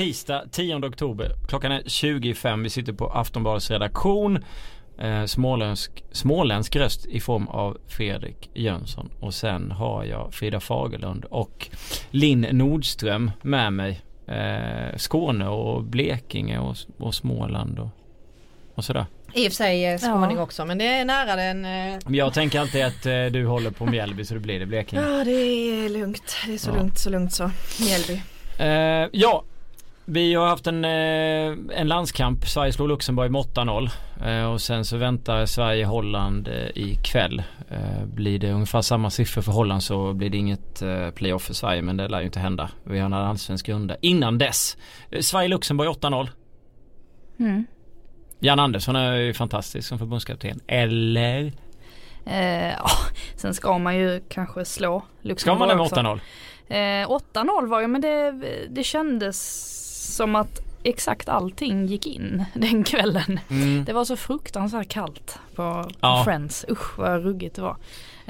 tisdag 10 oktober. Klockan är 25. Vi sitter på Aftonbladets redaktion. Eh, småländsk, småländsk röst i form av Fredrik Jönsson. Och sen har jag Frida Fagerlund och Linn Nordström med mig. Eh, Skåne och Blekinge och, och Småland och, och sådär. I och för sig eh, skåning ja. också men det är nära den eh... Jag tänker alltid att eh, du håller på Mjällby så det blir det Blekinge. Ja det är lugnt. Det är så ja. lugnt så lugnt så. Mjällby. Eh, ja, vi har haft en, eh, en landskamp. Sverige slog Luxemburg med 8-0. Eh, och sen så väntar Sverige-Holland eh, ikväll. Blir det ungefär samma siffror för Holland så blir det inget playoff för Sverige men det lär ju inte hända. Vi har en allsvensk runda innan dess. Sverige-Luxemburg 8-0. Mm. Jan Andersson är ju fantastisk som förbundskapten. Eller? Eh, ja, sen ska man ju kanske slå Luxemburg Ska man det med 8-0? Eh, 8-0 var ju men det, det kändes som att exakt allting gick in den kvällen. Mm. Det var så fruktansvärt kallt på, ja. Friends. Usch vad ruggigt det var.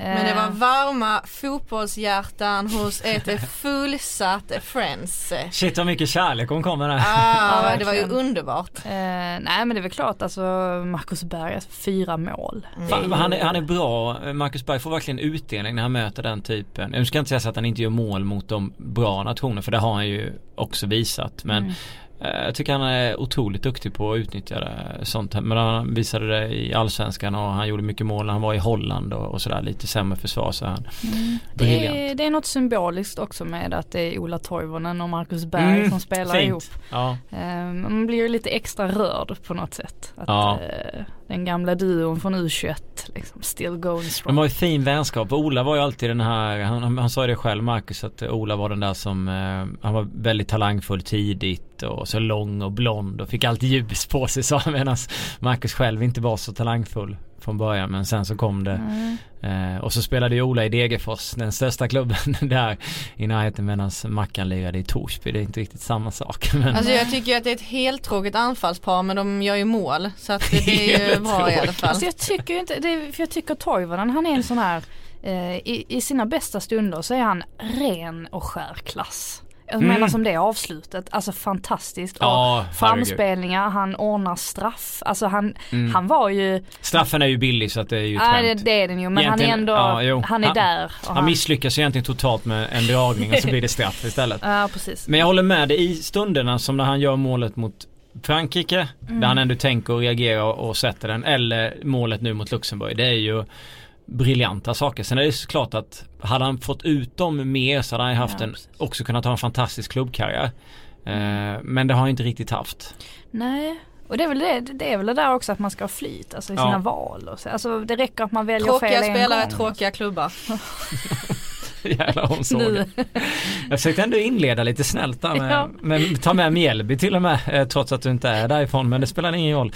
Men det var eh. varma fotbollshjärtan hos ett fullsatt Friends. Shit vad mycket kärlek hon kommer där. Ah, ja, det var ju underbart. Eh, nej men det är väl klart alltså Marcus Berg, alltså, fyra mål. Mm. Han, är, han är bra, Marcus Berg får verkligen utdelning när han möter den typen. Jag ska inte säga så att han inte gör mål mot de bra nationerna för det har han ju också visat. Men mm. Eh, jag tycker han är otroligt duktig på att utnyttja det, sånt. Men han visade det i Allsvenskan och han gjorde mycket mål när han var i Holland och, och sådär lite sämre försvar så han mm. det, är, det är något symboliskt också med att det är Ola Toivonen och Marcus Berg mm, som spelar fint. ihop. Ja. Um, man blir ju lite extra rörd på något sätt. Att, ja den gamla duon från U21 liksom still going strong. De har ju fin vänskap. Ola var ju alltid den här, han, han, han sa det själv Marcus att Ola var den där som, eh, han var väldigt talangfull tidigt och så lång och blond och fick allt ljus på sig sa han medan Marcus själv inte var så talangfull från början men sen så kom det. Mm. Eh, och så spelade ju Ola i Degerfors, den största klubben där i närheten medan Mackan lirade i Torsby. Det är inte riktigt samma sak. Men... Alltså jag tycker att det är ett helt tråkigt anfallspar men de gör ju mål så att det, det är ju bra i alla fall. Alltså jag tycker inte, det är, för jag tycker Toivonen han är en sån här eh, i, i, sina bästa stunder så är han ren och skär klass. Jag mm. menar som det avslutet, alltså fantastiskt. Ja, och framspelningar, han ordnar straff. Alltså han, mm. han var ju Straffen är ju billig så att det är ju Ja det, det, är den ju men egentligen, han är ändå, ja, han är han, där. Han, han misslyckas egentligen totalt med en dragning och så blir det straff istället. Ja precis. Men jag håller med dig i stunderna som när han gör målet mot Frankrike, mm. där han ändå tänker och reagerar och sätter den. Eller målet nu mot Luxemburg. Det är ju briljanta saker. Sen är det såklart att hade han fått ut dem mer så hade han haft ja, en, också kunnat ha en fantastisk klubbkarriär. Eh, men det har han inte riktigt haft. Nej. Och det är väl det, det är väl det där också att man ska ha flyt alltså i sina ja. val. Och så. Alltså det räcker att man väljer tråkiga fel Tråkiga spelare, tråkiga klubbar. Jävla omsorg. Jag försökte ändå inleda lite snällt där med, ja. med ta med Mjällby till och med eh, trots att du inte är därifrån men det spelar ingen roll.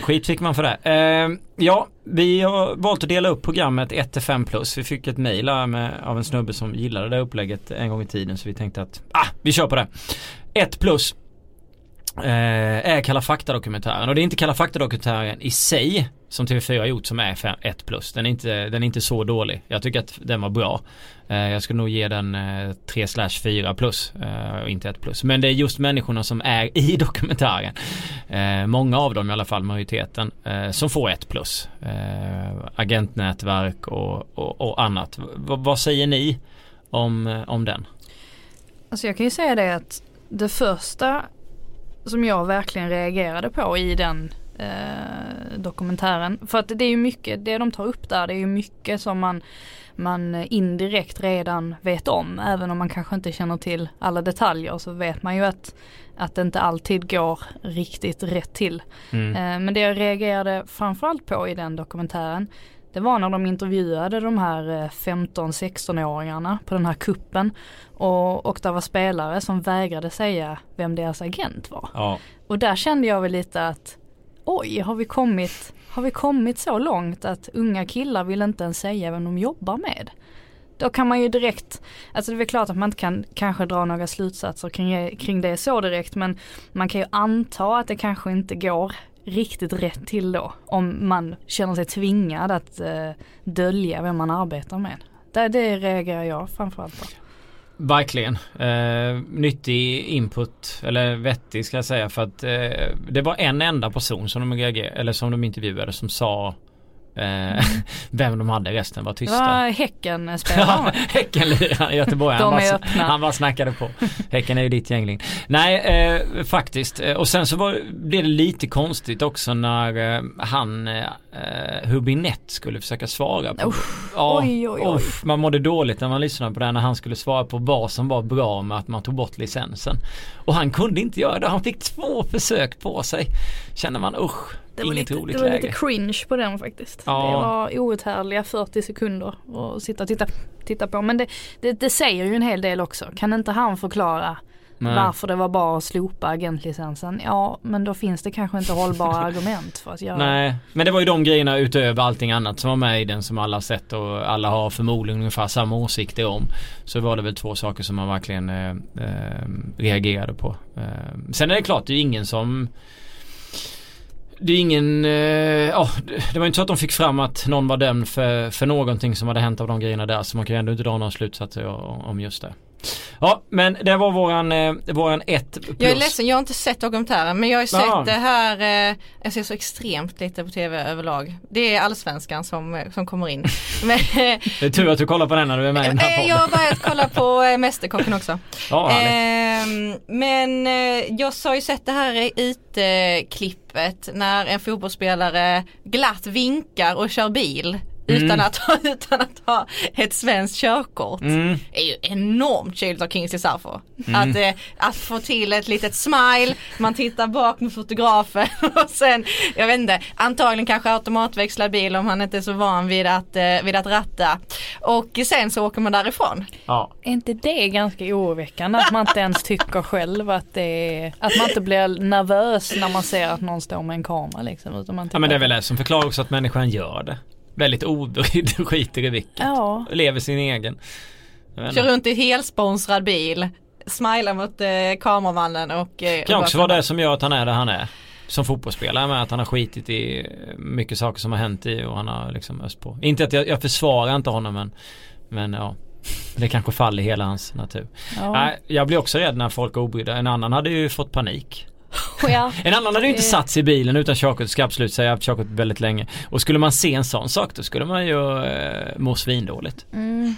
Skit fick man för det. Eh, ja, vi har valt att dela upp programmet 1 5 plus. Vi fick ett mail av en snubbe som gillade det upplägget en gång i tiden så vi tänkte att ah, vi kör på det. 1 plus Eh, är Kalla fakta-dokumentären och det är inte Kalla fakta-dokumentären i sig som TV4 har gjort som är 1 plus. Den är, inte, den är inte så dålig. Jag tycker att den var bra. Eh, jag skulle nog ge den eh, 3 4 plus eh, och inte 1 plus. Men det är just människorna som är i dokumentären. Många av dem i alla fall, majoriteten, som får 1 plus. Agentnätverk och, och, och annat. V vad säger ni om, om den? Alltså jag kan ju säga det att det första som jag verkligen reagerade på i den eh, dokumentären. För att det är ju mycket, det de tar upp där, det är ju mycket som man, man indirekt redan vet om. Även om man kanske inte känner till alla detaljer så vet man ju att, att det inte alltid går riktigt rätt till. Mm. Eh, men det jag reagerade framförallt på i den dokumentären det var när de intervjuade de här 15-16-åringarna eh, på den här kuppen och, och det var spelare som vägrade säga vem deras agent var. Ja. Och där kände jag väl lite att oj, har vi kommit, har vi kommit så långt att unga killar vill inte ens säga vem de jobbar med? Då kan man ju direkt, alltså det är väl klart att man inte kan kanske dra några slutsatser kring, kring det så direkt men man kan ju anta att det kanske inte går riktigt rätt till då. Om man känner sig tvingad att eh, dölja vem man arbetar med. Det, det reagerar jag framförallt på. Verkligen. Eh, nyttig input, eller vettig ska jag säga för att eh, det var en enda person som de reagerade, eller som de intervjuade som sa Eh, vem de hade, resten var tysta. Det var Häcken-spelaren. ja, häcken i Göteborg. Han, bara, han bara snackade på. Häcken är ju ditt gängling. Nej, eh, faktiskt. Eh, och sen så var, blev det lite konstigt också när eh, han, eh, Hubinett skulle försöka svara på. Uff, ja, oj, oj, oj. Uff, man mådde dåligt när man lyssnade på det när han skulle svara på vad som var bra med att man tog bort licensen. Och han kunde inte göra det. Han fick två försök på sig. Känner man usch det var, lite, det var lite cringe på den faktiskt. Ja. Det var outhärdliga 40 sekunder att sitta och titta, titta på. Men det, det, det, säger ju en hel del också. Kan inte han förklara Nej. varför det var bra att slopa agentlicensen? Ja, men då finns det kanske inte hållbara argument för att göra Nej, men det var ju de grejerna utöver allting annat som var med i den som alla sett och alla har förmodligen ungefär samma åsikter om. Så var det väl två saker som man verkligen eh, eh, reagerade på. Eh, sen är det klart, det är ju ingen som det är ingen, ja ja det var inte så att de fick fram att någon var dömd för, för någonting som hade hänt av de grejerna där så man kan ju ändå inte dra några slutsatser om just det. Ja men det var våran, eh, våran ett plus. Jag är ledsen, jag har inte sett dokumentären men jag har sett ja. det här, eh, jag ser så extremt lite på tv överlag. Det är allsvenskan som, eh, som kommer in. men, det är tur att du kollar på den när du är med i den här podden. Jag har börjat kolla på eh, Mästerkocken också. Ja, eh, men eh, jag har ju sett det här IT-klippet när en fotbollsspelare glatt vinkar och kör bil utan, mm. att, ha, utan att ha ett svenskt körkort. Mm. är ju enormt kyligt av Kingsley Sarfo. Mm. Att, eh, att få till ett litet smile, man tittar bak med fotografen och sen, jag vet inte, antagligen kanske automatväxla bil om han inte är så van vid att, eh, vid att ratta. Och sen så åker man därifrån. Ja. Är inte det ganska oroväckande att man inte ens tycker själv att det är, att man inte blir nervös när man ser att någon står med en kamera liksom. Utan man ja men det är väl det som förklarar också att människan gör det väldigt obrydd och skiter i vilket. Ja. Lever sin egen. Kör runt i helsponsrad bil. Smilar mot eh, kameramannen och... Eh, kan också vara det som gör att han är där han är. Som fotbollsspelare med att han har skitit i mycket saker som har hänt i och han har liksom öst på. Inte att jag, jag försvarar inte honom men Men ja Det kanske faller hela hans natur. Ja. Jag blir också rädd när folk är obrydda. En annan hade ju fått panik. Ja. En annan hade ju inte satt sig i bilen utan körkort, ska absolut säga, jag har haft körkort väldigt länge. Och skulle man se en sån sak då skulle man ju eh, må svindåligt. Mm.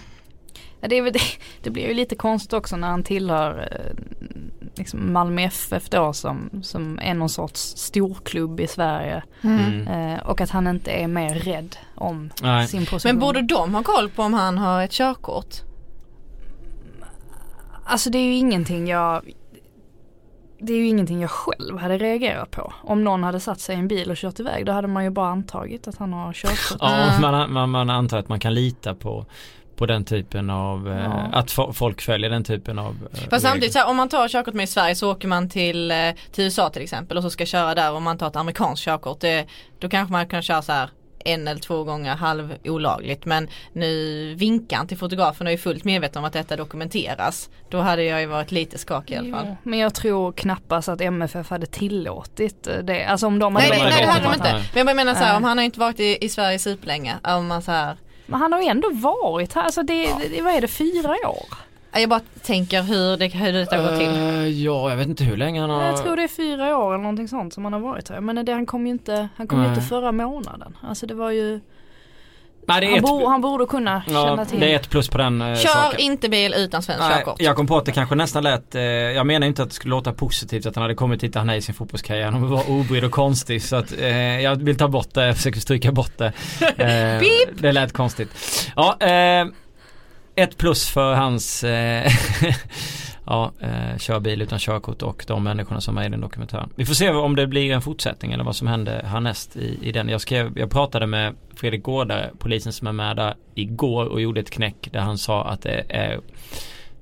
Ja, det, det, det, blir ju lite konstigt också när han tillhör eh, liksom Malmö FF då som, som är någon sorts storklubb i Sverige. Mm. Eh, och att han inte är mer rädd om Nej. sin position. Men borde de ha koll på om han har ett körkort? Alltså det är ju ingenting jag, det är ju ingenting jag själv hade reagerat på. Om någon hade satt sig i en bil och kört iväg då hade man ju bara antagit att han har körkort. Ja, man, man, man antar att man kan lita på på den typen av, eh, ja. att folk följer den typen av eh, Fast samtidigt så här, om man tar körkort med i Sverige så åker man till, eh, till USA till exempel och så ska köra där om man tar ett amerikanskt körkort. Det, då kanske man kan köra så här en eller två gånger halv olagligt men nu vinkar han till fotografen och är fullt medveten om att detta dokumenteras. Då hade jag ju varit lite skakig i alla fall. Jo, men jag tror knappast att MFF hade tillåtit det. Alltså om de hade Nej, nej, nej det hade de inte. Men jag menar så här, om han har inte varit i, i Sverige superlänge. Om man så här men han har ju ändå varit här, alltså det, ja. vad är det, fyra år? Jag bara tänker hur, det, hur detta går till. Uh, ja, jag vet inte hur länge han har... Jag tror det är fyra år eller någonting sånt som han har varit här. Men det, han kom ju inte, han kom inte förra månaden. Alltså det var ju Nej, han, ett... bo, han, borde kunna ja, känna till. Det är ett plus på den eh, Kör saken. inte bil utan svenskt körkort. Jag kom på att det kanske nästan lät, eh, jag menar inte att det skulle låta positivt att han hade kommit hit han är i sin fotbollskarriär. Han var obrydd och konstig så att eh, jag vill ta bort det, jag försöker stryka bort det. Eh, det lät konstigt. Ja, eh, ett plus för hans eh, ja, eh, körbil utan körkort och de människorna som är i den dokumentären. Vi får se om det blir en fortsättning eller vad som händer härnäst i, i den. Jag, skrev, jag pratade med Fredrik Gårdare, polisen som är med där igår och gjorde ett knäck där han sa att det är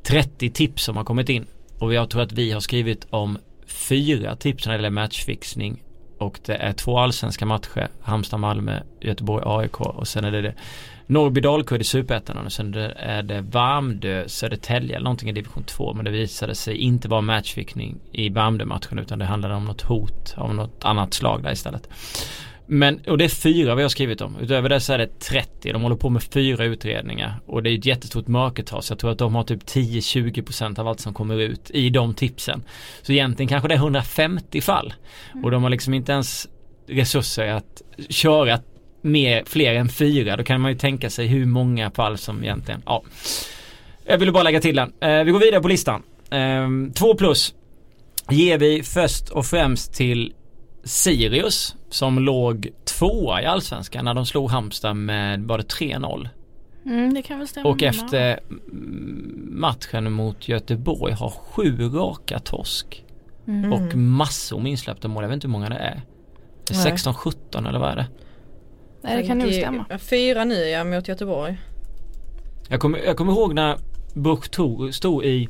30 tips som har kommit in. Och jag tror att vi har skrivit om fyra tips när det gäller matchfixning och det är två allsvenska matcher, Halmstad-Malmö, Göteborg-AIK och sen är det, det Norrby Dalkurd i Superettan och sen är det Värmdö Södertälje eller någonting i division 2 men det visade sig inte vara matchfixning i Värmdö-matchen utan det handlade om något hot av något annat slag där istället. Men, och det är fyra vi har skrivit om. Utöver det så är det 30. De håller på med fyra utredningar. Och det är ett jättestort mörkertal. Så jag tror att de har typ 10-20% av allt som kommer ut i de tipsen. Så egentligen kanske det är 150 fall. Mm. Och de har liksom inte ens resurser att köra mer, fler än fyra. Då kan man ju tänka sig hur många fall som egentligen, ja. Jag ville bara lägga till den. Eh, vi går vidare på listan. Eh, två plus ger vi först och främst till Sirius som låg tvåa i allsvenskan när de slog Halmstad med, var det 3-0? Mm, det kan väl stämma. Och efter matchen mot Göteborg har sju raka torsk. Mm. Och massor med insläppta mål. Jag vet inte hur många det är. 16-17 eller vad är det? Nej det kan nog stämma. Fyra nu ja mot Göteborg. Jag kommer, jag kommer ihåg när Buch stod i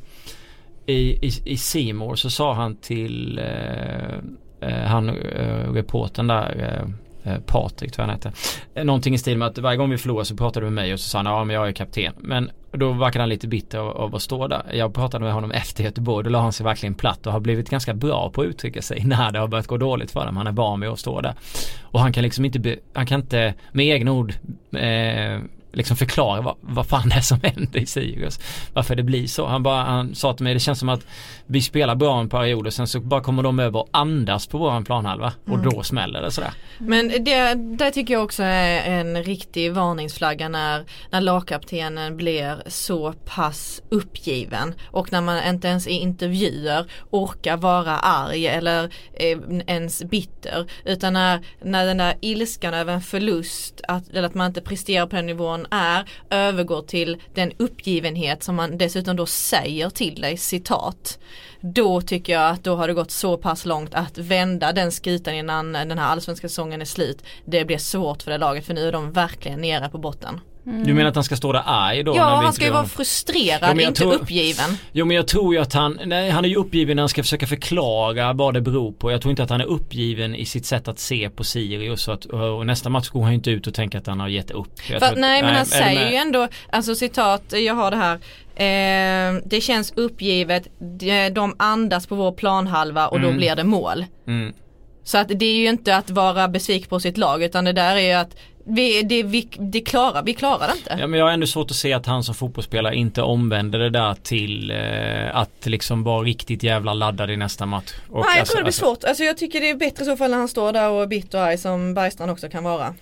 i, i, i Seymour så sa han till eh, eh, han eh, reporten där eh, Eh, Patrik tror jag han hette. Eh, någonting i stil med att varje gång vi förlorade så pratade du med mig och så sa han ja men jag är kapten. Men då verkade han lite bitter av, av att stå där. Jag pratade med honom efter Göteborg. Då la han sig verkligen platt och har blivit ganska bra på att uttrycka sig när det har börjat gå dåligt för dem. Han är van vid att stå där. Och han kan liksom inte, be, han kan inte med egna ord eh, liksom förklara vad, vad fan det är som händer i Sirius. Varför det blir så. Han, bara, han sa till mig det känns som att vi spelar bra en period och sen så bara kommer de över och andas på våran planhalva och mm. då smäller det sådär. Men det, det tycker jag också är en riktig varningsflagga när, när lagkaptenen blir så pass uppgiven och när man inte ens i intervjuer orkar vara arg eller eh, ens bitter utan när, när den där ilskan över en förlust att, eller att man inte presterar på den nivån är övergår till den uppgivenhet som man dessutom då säger till dig citat då tycker jag att då har det gått så pass långt att vända den skutan innan den här allsvenska säsongen är slut. Det blir svårt för det laget för nu är de verkligen nere på botten. Mm. Du menar att han ska stå där arg då? Ja, han ska ju vara frustrerad, jo, inte tror, uppgiven. Jo men jag tror ju att han, nej han är ju uppgiven när han ska försöka förklara vad det beror på. Jag tror inte att han är uppgiven i sitt sätt att se på Sirius och, att, och nästa match går han ju inte ut och tänker att han har gett upp. För, att, nej men han säger ju ändå, alltså citat, jag har det här. Eh, det känns uppgivet, de andas på vår planhalva och mm. då blir det mål. Mm. Så att det är ju inte att vara besviken på sitt lag utan det där är ju att vi, det, vi, det klarar, vi klarar det inte. Ja men jag har ändå svårt att se att han som fotbollsspelare inte omvänder det där till eh, att liksom vara riktigt jävla laddad i nästa match. Och Nej jag alltså, tror det blir alltså, svårt. Alltså jag tycker det är bättre i så fall när han står där och är bitter och arg som Bergstrand också kan vara.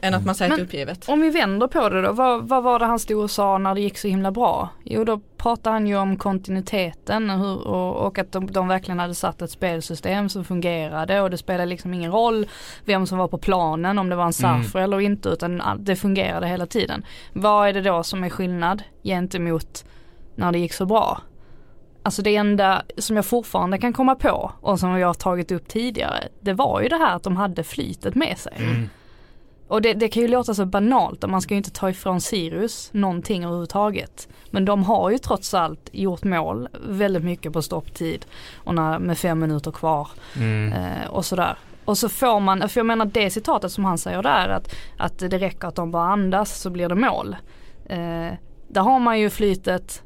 Än att man säger men, uppgivet. Om vi vänder på det då, vad, vad var det han stod och sa när det gick så himla bra? Jo då pratade han ju om kontinuiteten och, hur, och, och att de, de, verkligen hade satt ett spelsystem som fungerade och det spelade liksom ingen roll vem som var på planen, om det var en Safra mm. eller inte utan det fungerade hela tiden. Vad är det då som är skillnad gentemot när det gick så bra? Alltså det enda som jag fortfarande kan komma på och som jag har tagit upp tidigare, det var ju det här att de hade flytet med sig. Mm. Och det, det, kan ju låta så banalt och man ska ju inte ta ifrån Sirius någonting överhuvudtaget. Men de har ju trots allt gjort mål väldigt mycket på stopptid och när, med fem minuter kvar mm. eh, och sådär. Och så får man, för jag menar det citatet som han säger där att, att det räcker att de bara andas så blir det mål. Eh, där har man ju flytet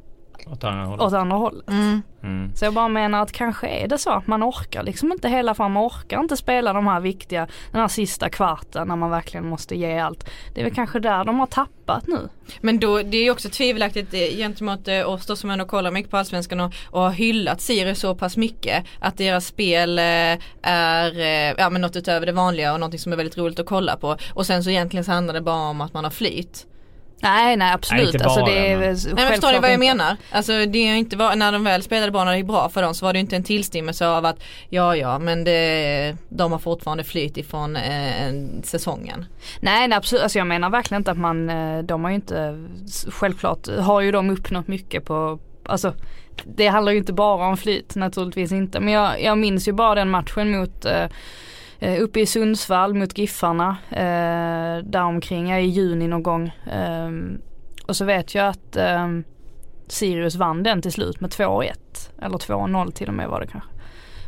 åt andra hållet. Åt andra hållet. Mm. Mm. Så jag bara menar att kanske är det så att man orkar liksom inte hela fram, man orkar inte spela de här viktiga, den här sista kvarten när man verkligen måste ge allt. Det är väl kanske där de har tappat nu. Men då, det är ju också tvivelaktigt eh, gentemot eh, oss då som ändå kollar mycket på Allsvenskan och, och har hyllat Sirius så pass mycket att deras spel eh, är ja, men något utöver det vanliga och något som är väldigt roligt att kolla på. Och sen så egentligen så handlar det bara om att man har flyt. Nej nej absolut. Nej, alltså, det är nej, men förstår ni vad jag menar? Alltså det är inte var, när de väl spelade bra när det gick bra för dem så var det inte en tillstymmelse av att ja ja men det, de har fortfarande flyt ifrån eh, säsongen. Nej, nej absolut, alltså jag menar verkligen inte att man, eh, de har ju inte, självklart har ju de uppnått mycket på, alltså det handlar ju inte bara om flyt naturligtvis inte men jag, jag minns ju bara den matchen mot eh, eh, uppe i Sundsvall mot Giffarna eh, däromkring, i juni någon gång. Eh, och så vet jag att eh, Sirius vann den till slut med 2-1 eller 2-0 till och med var det kanske.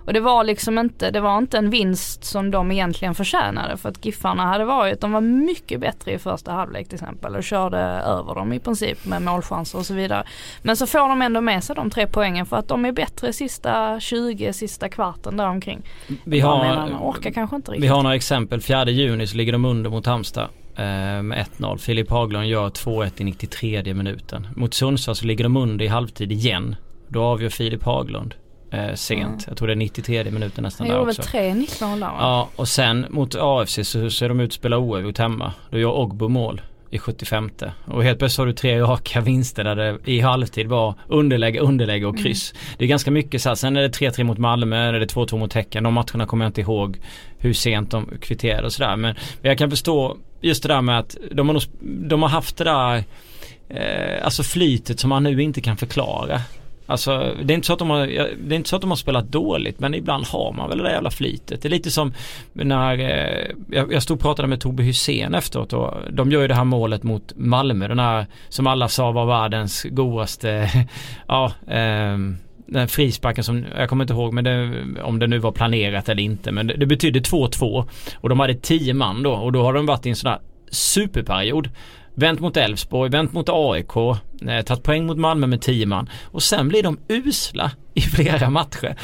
Och det var liksom inte, det var inte en vinst som de egentligen förtjänade för att Giffarna hade varit, de var mycket bättre i första halvlek till exempel och körde över dem i princip med målchanser och så vidare. Men så får de ändå med sig de tre poängen för att de är bättre sista 20, sista kvarten däromkring. Vi har, menar, orkar kanske inte riktigt. Vi har några exempel, 4 juni så ligger de under mot Halmstad eh, med 1-0. Filip Haglund gör 2-1 i 93 minuten. Mot Sundsvall så ligger de under i halvtid igen. Då avgör Filip Haglund eh, sent. Mm. Jag tror det är 93 minuter nästan där också. Väl tre nickmål? Ja och sen mot AFC så, är de ute och spelar oavgjort hemma. Då gör Ogbo mål i 75 och helt plötsligt har du tre raka vinster där det i halvtid var underläge, underläge och kryss. Mm. Det är ganska mycket så här. Sen är det 3-3 mot Malmö, är det 2-2 mot Häcken. De matcherna kommer jag inte ihåg hur sent de kvitterade och sådär. Men jag kan förstå just det där med att de har, de har haft det där eh, alltså flytet som man nu inte kan förklara. Alltså det är, inte så att de har, det är inte så att de har spelat dåligt men ibland har man väl det där jävla flytet. Det är lite som när eh, jag, jag stod och pratade med Tobbe Hussein efteråt och de gör ju det här målet mot Malmö. Den här som alla sa var världens godaste, ja eh, den frisparken som, jag kommer inte ihåg men det, om det nu var planerat eller inte men det, det betydde 2-2 och de hade 10 man då och då har de varit i en sån här superperiod vänt mot Elfsborg, vänt mot AIK, eh, tagit poäng mot Malmö med 10 man och sen blir de usla i flera matcher.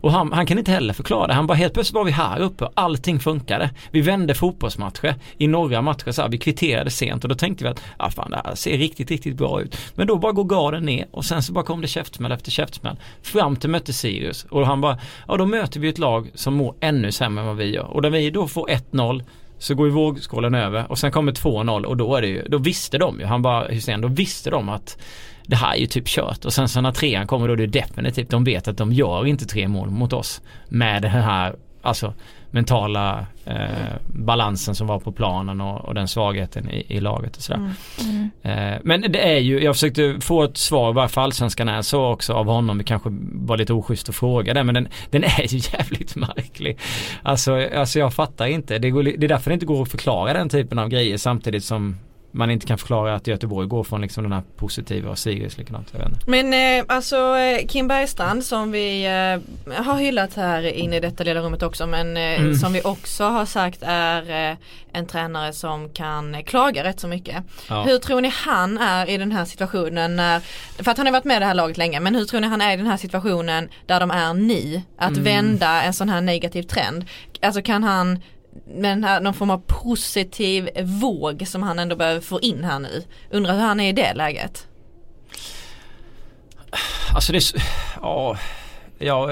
Och han, han, kan inte heller förklara det. Han bara helt plötsligt var vi här uppe och allting funkade. Vi vände fotbollsmatcher i några matcher så här, vi kvitterade sent och då tänkte vi att ah, fan, det här ser riktigt, riktigt bra ut. Men då bara går garden ner och sen så bara kom det käftsmäll efter käftsmäll. Fram till mötte Sirius och han bara, ja då möter vi ett lag som mår ännu sämre än vad vi gör. Och när vi då får 1-0 så går ju vågskålen över och sen kommer 2-0 och då är det ju, då visste de ju, han bara Hussein, då visste de att det här är ju typ kört. Och sen så när trean kommer då är det definitivt, de vet att de gör inte tre mål mot oss med den här, alltså mentala eh, balansen som var på planen och, och den svagheten i, i, laget och sådär. Mm. Mm. Eh, men det är ju, jag försökte få ett svar varför allsvenskan är så också av honom. Det kanske var lite oschysst att fråga det men den, den är ju jävligt märklig. Alltså, alltså jag fattar inte. Det, går, det är därför det inte går att förklara den typen av grejer samtidigt som man inte kan förklara att Göteborg går från liksom den här positiva och Sirius likadant. Men eh, alltså eh, Kim Bergstrand som vi eh, har hyllat här inne i detta lilla rummet också men eh, mm. som vi också har sagt är eh, en tränare som kan klaga rätt så mycket. Ja. Hur tror ni han är i den här situationen när, för att han har varit med i det här laget länge, men hur tror ni han är i den här situationen där de är ni? Att mm. vända en sån här negativ trend. Alltså kan han men här, någon form av positiv våg som han ändå behöver få in här nu. Undrar hur han är i det läget? Alltså det är, ja,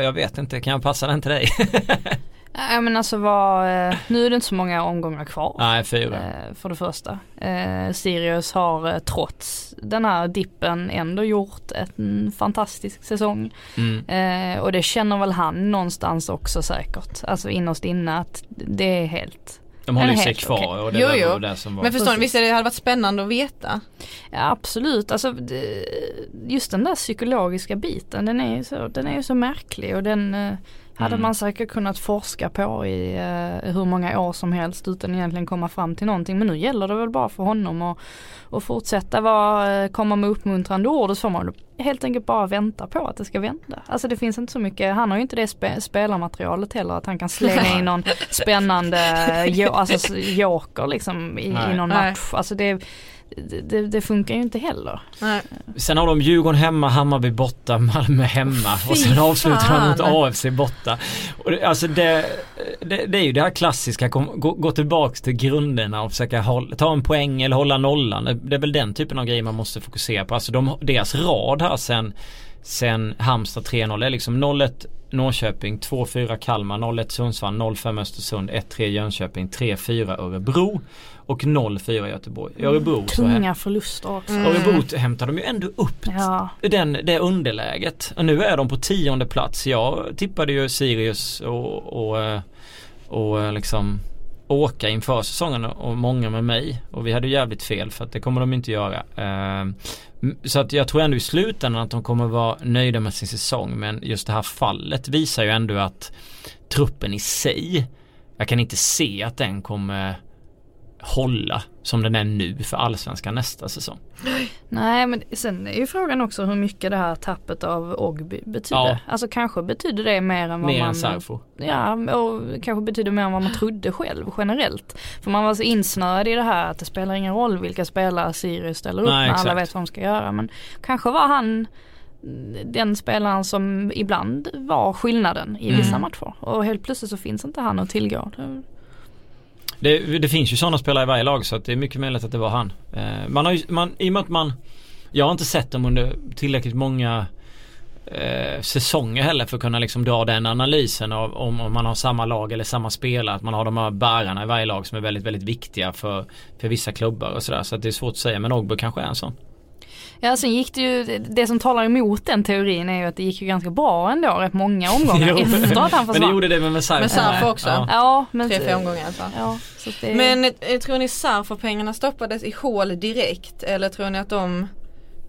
jag vet inte, kan jag passa den till dig? Nej men alltså vad, eh, nu är det inte så många omgångar kvar. Nej fyra. Eh, för det första. Eh, Sirius har trots den här dippen ändå gjort en fantastisk säsong. Mm. Och det känner väl han någonstans också säkert. Alltså innerst inne att det är helt de håller ju sig kvar okay. och det jo, jo. det som var. Men förstår ni, visst det hade varit spännande att veta? Ja absolut, alltså just den där psykologiska biten den är ju så, den är så märklig och den hade mm. man säkert kunnat forska på i uh, hur många år som helst utan egentligen komma fram till någonting. Men nu gäller det väl bara för honom att, att fortsätta vara, uh, komma med uppmuntrande ord och så får man helt enkelt bara vänta på att det ska vända. Alltså det finns inte så mycket, han har ju inte det spe, spelarmaterialet heller att han kan slänga in någon spännande jo, alltså, joker liksom i, i någon match. Alltså det det, det, funkar ju inte heller. Nej. Sen har de Djurgården hemma, Hammarby borta, Malmö hemma oh, och sen avslutar de mot AFC borta. Och det, alltså det, det, det, är ju det här klassiska, gå, gå tillbaks till grunderna och försöka hålla, ta en poäng eller hålla nollan. Det, är väl den typen av grejer man måste fokusera på. Alltså de, deras rad här sen Sen Halmstad 3-0 är liksom 0-1 Norrköping, 2-4 Kalmar, 0-1 Sundsvall, 0-5 Östersund, 1-3 Jönköping, 3-4 Örebro och 0-4 Göteborg. Örebro mm, Tunga förluster också. Mm. Örebro hämtar de ju ändå upp ja. den, det underläget. Och nu är de på tionde plats. Jag tippade ju Sirius och, och, eh, och eh, liksom åka inför säsongen och många med mig. Och vi hade jävligt fel för att det kommer de inte göra. Mm, så att jag tror ändå i slutändan att de kommer vara nöjda med sin säsong. Men just det här fallet visar ju ändå att truppen i sig, jag kan inte se att den kommer hålla som den är nu för allsvenskan nästa säsong. Nej men sen är ju frågan också hur mycket det här tappet av Ogby betyder. Ja. Alltså kanske betyder det mer än vad mer man... Än Sarfo. Ja och kanske betyder mer än vad man trodde själv generellt. För man var så insnöad i det här att det spelar ingen roll vilka spelare Sirius ställer upp Nej, när alla vet vad de ska göra. Men kanske var han den spelaren som ibland var skillnaden i vissa mm. matcher. Och helt plötsligt så finns inte han att tillgå. Det, det, finns ju sådana spelare i varje lag så att det är mycket möjligt att det var han. Eh, man har ju, man, i och med att man Jag har inte sett dem under tillräckligt många eh, säsonger heller för att kunna liksom dra den analysen av om, om man har samma lag eller samma spelare. Att man har de här bärarna i varje lag som är väldigt, väldigt viktiga för, för vissa klubbar och sådär. Så att det är svårt att säga men Ogbu kanske är en sån. Ja sen gick det ju, det som talar emot den teorin är ju att det gick ju ganska bra ändå rätt många omgångar efter att han försvann. Men det gjorde det med Sarf. Med Sarf också. Ja, ja men, Tre, fyra omgångar i alla fall. Ja, det... Men eh, tror ni Sarf-pengarna stoppades i hål direkt eller tror ni att de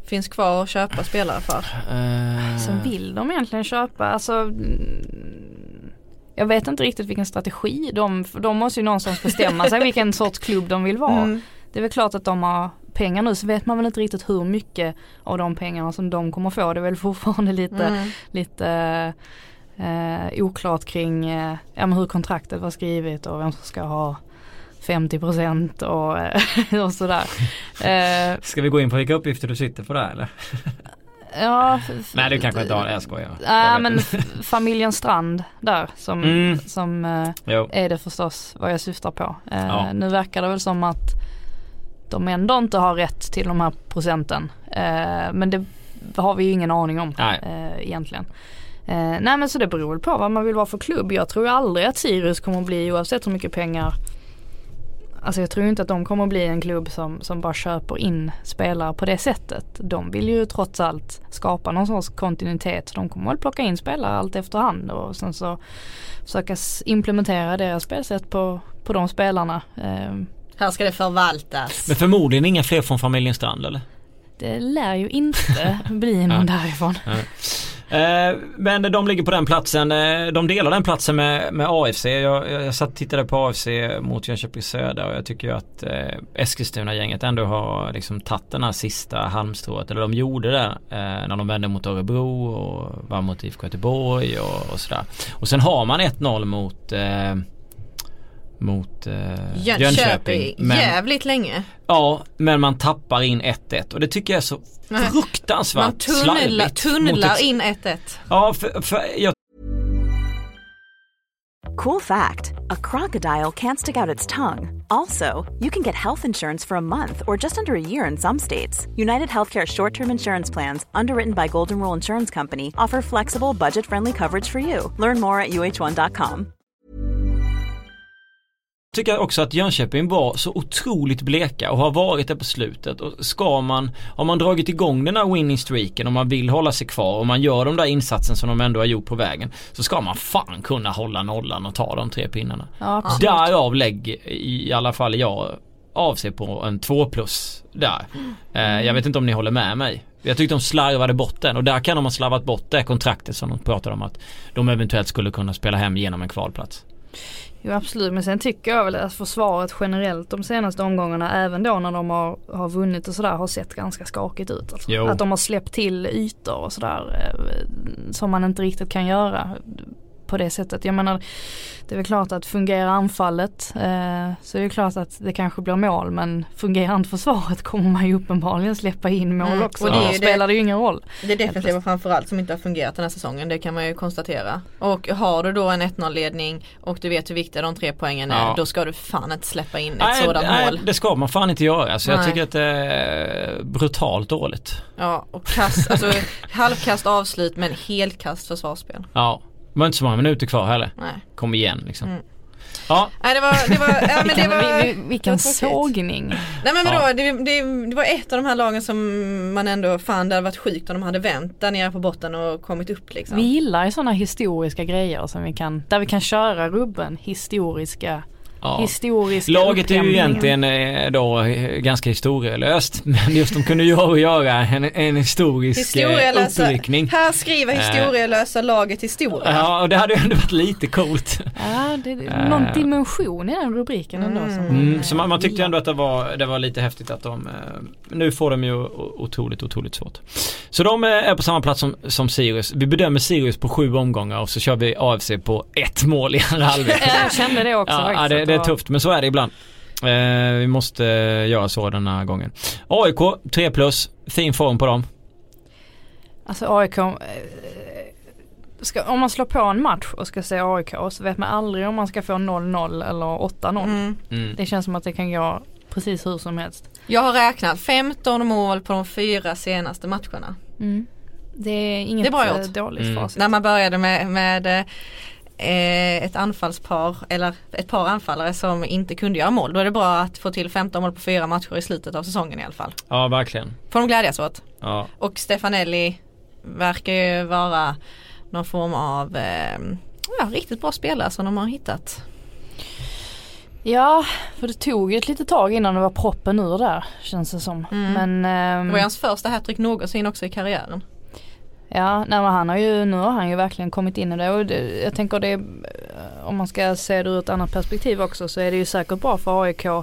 finns kvar att köpa spelare för? Uh... Sen vill de egentligen köpa, alltså mm, jag vet inte riktigt vilken strategi de, de måste ju någonstans bestämma sig vilken sorts klubb de vill vara. Mm. Det är väl klart att de har pengar nu så vet man väl inte riktigt hur mycket av de pengarna som de kommer få. Det är väl fortfarande lite, mm. lite eh, oklart kring eh, ja, hur kontraktet var skrivet och vem som ska ha 50% och, eh, och sådär. Eh, ska vi gå in på vilka uppgifter du sitter på där eller? Ja, Nej det kanske inte har, jag skojar. Ja men familjen Strand där som, mm. som eh, är det förstås vad jag syftar på. Eh, ja. Nu verkar det väl som att de ändå inte har rätt till de här procenten. Eh, men det har vi ju ingen aning om eh, egentligen. Eh, nej men så det beror väl på vad man vill vara för klubb. Jag tror aldrig att Sirius kommer att bli oavsett hur mycket pengar Alltså jag tror inte att de kommer att bli en klubb som, som bara köper in spelare på det sättet. De vill ju trots allt skapa någon sorts kontinuitet. De kommer väl plocka in spelare allt efterhand och sen så försöka implementera deras spelsätt på, på de spelarna. Här ska det förvaltas. Men förmodligen inga fler från familjen Strand eller? Det lär ju inte bli någon därifrån. Eh, men de ligger på den platsen. Eh, de delar den platsen med, med AFC. Jag, jag satt och tittade på AFC mot Jönköping Södra och jag tycker ju att eh, Eskilstuna-gänget ändå har liksom tagit den här sista halmstrået. Eller de gjorde det eh, när de vände mot Örebro och var mot IFK Göteborg och, och sådär. Och sen har man 1-0 mot eh, mot eh, Jönköping. Jönköping. Men, Jävligt länge. Ja, men man tappar in 1-1 och det tycker jag är så Nej. fruktansvärt man tunnlar, tunnlar ett, in 1-1. Ja, för, för jag... Cool fact, a crocodile can't stick out its tongue. Also, you can get health insurance for a month or just under a year in some states. United Healthcare short term insurance plans, underwritten by Golden Rule Insurance Company, offer flexible, budget friendly coverage for you. Learn more at uh1.com tycker också att Jönköping var så otroligt bleka och har varit det på slutet. Och ska man, har man dragit igång den här winning streaken och man vill hålla sig kvar och man gör de där insatsen som de ändå har gjort på vägen. Så ska man fan kunna hålla nollan och ta de tre pinnarna. Ja, Därav lägg i alla fall jag avser på en 2 plus där. Mm. jag vet inte om ni håller med mig. Jag tyckte de slarvade bort den och där kan de ha slarvat bort det kontraktet som de pratade om att de eventuellt skulle kunna spela hem genom en kvalplats. Jo absolut men sen tycker jag väl att försvaret generellt de senaste omgångarna även då när de har, har vunnit och sådär har sett ganska skakigt ut. Alltså. Att de har släppt till ytor och sådär eh, som man inte riktigt kan göra på det sättet. Jag menar det är väl klart att fungerar anfallet eh, så är det klart att det kanske blir mål men fungerar inte försvaret kommer man ju uppenbarligen släppa in mål mm. också. Och det, ja. spelar det ju ingen roll. Det är definitivt framförallt som inte har fungerat den här säsongen det kan man ju konstatera. Och har du då en 1-0 ledning och du vet hur viktiga de tre poängen är ja. då ska du fan inte släppa in ett nej, sådant nej, mål. det ska man fan inte göra. Alltså, jag tycker att det är brutalt dåligt. Ja och kast, alltså halvkast avslut men helkast försvarsspel. Ja. Det var inte så många minuter kvar heller. Nej. Kom igen liksom. Mm. Ja. Nej det var, det var, ja, men det var Vilken sågning. Nej men vadå, ja. det, det, det, var ett av de här lagen som man ändå fann det hade varit sjukt om de hade vänt där nere på botten och kommit upp liksom. Vi gillar ju sådana historiska grejer som vi kan, där vi kan köra rubben historiska ja. historisk Laget är ju egentligen eh, då eh, ganska historielöst. Men just de kunde ju göra en, en historisk Historielösa. uppryckning. Här skriver historielösa laget historia. Ja, och det hade ju ändå varit lite coolt. Ja, det är någon dimension i den rubriken ändå. Mm. Som, mm, så man, man tyckte ändå att det var, det var lite häftigt att de, nu får de ju otroligt, otroligt svårt. Så de är på samma plats som, som Sirius. Vi bedömer Sirius på sju omgångar och så kör vi AFC på ett mål i andra halvlek. Jag kände det också ja, faktiskt. Det, det är tufft men så är det ibland. Eh, vi måste göra så den här gången. AIK 3 plus, fin form på dem. Alltså AIK, eh, ska, om man slår på en match och ska se AIK så vet man aldrig om man ska få 0-0 eller 8-0. Mm. Mm. Det känns som att det kan gå precis hur som helst. Jag har räknat 15 mål på de fyra senaste matcherna. Mm. Det är inget det är bra gjort. dåligt mm. facit. När man började med, med eh, ett anfallspar eller ett par anfallare som inte kunde göra mål. Då är det bra att få till 15 mål på fyra matcher i slutet av säsongen i alla fall. Ja verkligen. Får de glädjas åt. Ja. Och Stefanelli verkar ju vara någon form av eh, ja, riktigt bra spelare som de har hittat. Ja, för det tog ju ett litet tag innan det var proppen ur där känns det som. Mm. Men, um, det var hans första hattrick någonsin också i karriären. Ja, nej, han har ju, nu har han ju verkligen kommit in i det och det, jag tänker det, om man ska se det ur ett annat perspektiv också så är det ju säkert bra för AIK eh,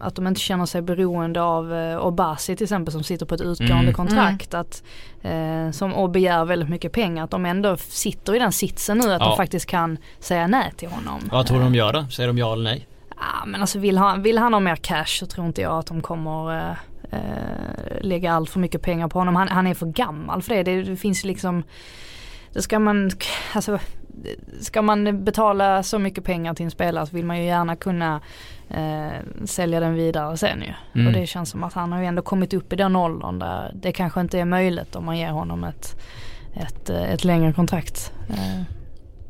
att de inte känner sig beroende av eh, Obasi till exempel som sitter på ett utgående mm. kontrakt. Mm. Att, eh, som, och begär väldigt mycket pengar. Att de ändå sitter i den sitsen nu att ja. de faktiskt kan säga nej till honom. Vad tror du de gör då? Säger de ja eller nej? Ja men alltså vill han, vill han ha mer cash så tror inte jag att de kommer eh, lägga allt för mycket pengar på honom. Han, han är för gammal för det. Det, det finns liksom det ska man, alltså, ska man betala så mycket pengar till en spelare så vill man ju gärna kunna eh, sälja den vidare sen ju. Mm. Och det känns som att han har ju ändå kommit upp i den åldern där det kanske inte är möjligt om man ger honom ett, ett, eh, ett längre kontrakt. Eh.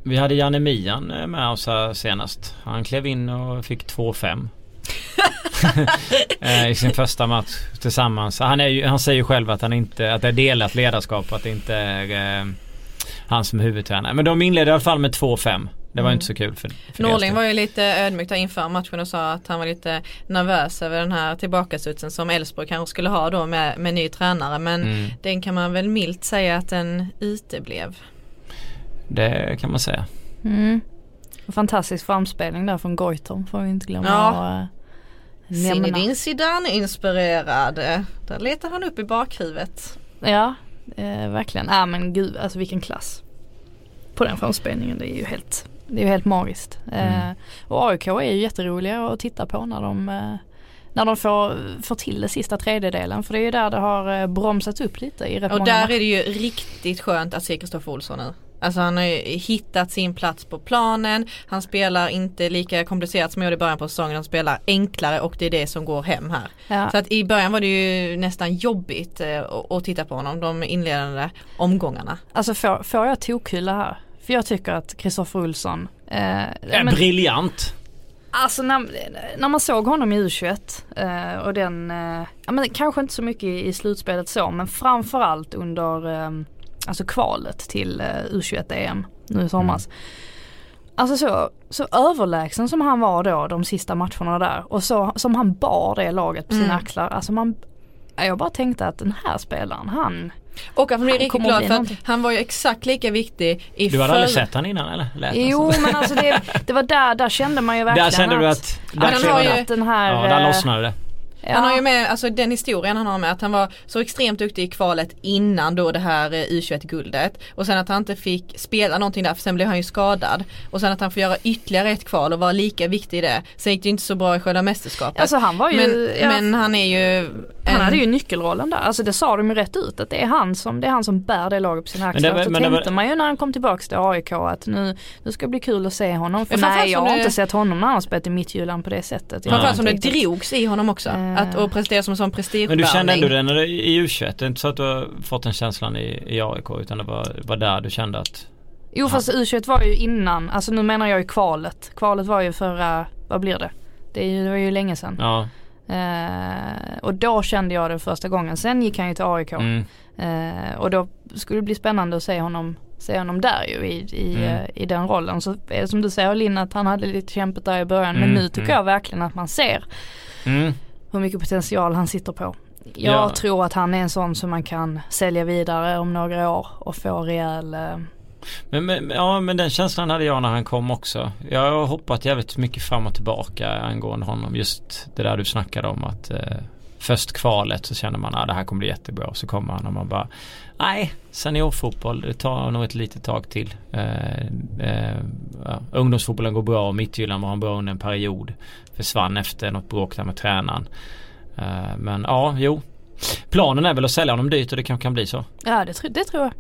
Vi hade Janne Mian eh, med oss här senast. Han klev in och fick 2-5. Eh, I sin första match tillsammans. Han, är ju, han säger ju själv att han inte, att det är delat ledarskap och att det inte är eh, han som är huvudtränare. Men de inledde i alla fall med 2-5. Det var mm. inte så kul för, för Norling var ju lite ödmjuk där inför matchen och sa att han var lite nervös över den här tillbakastudsen som Elfsborg kanske skulle ha då med, med ny tränare. Men mm. den kan man väl milt säga att den uteblev. Det kan man säga. Mm. Fantastisk framspelning där från Goitom får vi inte glömma. Ja. Zinedine Zidane inspirerad. Där letar han upp i bakhuvudet. Ja, eh, verkligen. Ja men gud, alltså vilken klass. På den framspelningen, det är ju helt, det är ju helt magiskt. Eh, mm. och AIK är ju jätteroliga att titta på när de eh, när de får, får till det sista tredjedelen för det är ju där det har eh, bromsats upp lite i rätt Och där är det ju riktigt skönt att se Kristoffer Olsson nu. Alltså han har ju hittat sin plats på planen. Han spelar inte lika komplicerat som jag gjorde i början på säsongen. Han spelar enklare och det är det som går hem här. Ja. Så att i början var det ju nästan jobbigt eh, att titta på honom. De inledande omgångarna. Alltså får, får jag tokhylla här? För jag tycker att Kristoffer Olsson eh, är men, briljant. Alltså när, när, man såg honom i U21 eh, och den, eh, ja men kanske inte så mycket i, i slutspelet så men framförallt under eh, alltså kvalet till uh, U21-EM nu i somras. Mm. Alltså så, så överlägsen som han var då de sista matcherna där och så som han bar det laget på sina mm. axlar. Alltså man, jag bara tänkte att den här spelaren han och att man blir riktigt glad för att han var ju exakt lika viktig i Du hade aldrig sett han innan eller? Lät jo men alltså det, det, var där, där kände man ju verkligen Där kände du att, där, att, han har ju, att den här Ja där lossnade det Ja. Han har ju med, alltså den historien han har med att han var så extremt duktig i kvalet innan då det här eh, U21-guldet. Och sen att han inte fick spela någonting där för sen blev han ju skadad. Och sen att han får göra ytterligare ett kval och vara lika viktig i det. Sen gick det inte så bra i själva mästerskapet. Alltså han var ju, men, ja, men han är ju en... Han hade ju nyckelrollen där. Alltså det sa de ju rätt ut att det är han som, det är han som bär det laget på sina axlar. Men så men tänkte var... man ju när han kom tillbaks till AIK att nu, nu ska det bli kul att se honom. För nej jag har det... inte sett honom när han spelat i Midtjylland på det sättet. Framförallt som det drogs i honom också. Att, och prestera som en sån prestige Men du kände ändå det när du, i U21? Det är inte så att du har fått den känslan i, i AIK utan det var, var där du kände att Jo fast U21 var ju innan, alltså nu menar jag ju kvalet. Kvalet var ju förra, vad blir det? Det, ju, det var ju länge sedan. Ja. Uh, och då kände jag det första gången. Sen gick han ju till AIK. Mm. Uh, och då skulle det bli spännande att se honom se honom där ju i, i, mm. Eh, i den rollen. Så det som du säger Linn att han hade lite kämpigt där i början mm. men nu tycker mm. jag verkligen att man ser mm. Hur mycket potential han sitter på. Jag ja. tror att han är en sån som man kan sälja vidare om några år och få rejäl eh, men, men, ja men den känslan hade jag när han kom också. Jag har hoppat jävligt mycket fram och tillbaka angående honom. Just det där du snackade om att eh, först kvalet så känner man att ah, det här kommer bli jättebra. Så kommer han och man bara nej seniorfotboll det tar nog ett litet tag till. Eh, eh, ja, ungdomsfotbollen går bra och Midtjylland var bra under en period. Försvann efter något bråk där med tränaren. Eh, men ja, jo. Planen är väl att sälja honom dyrt och det kanske kan bli så. Ja det, det tror jag.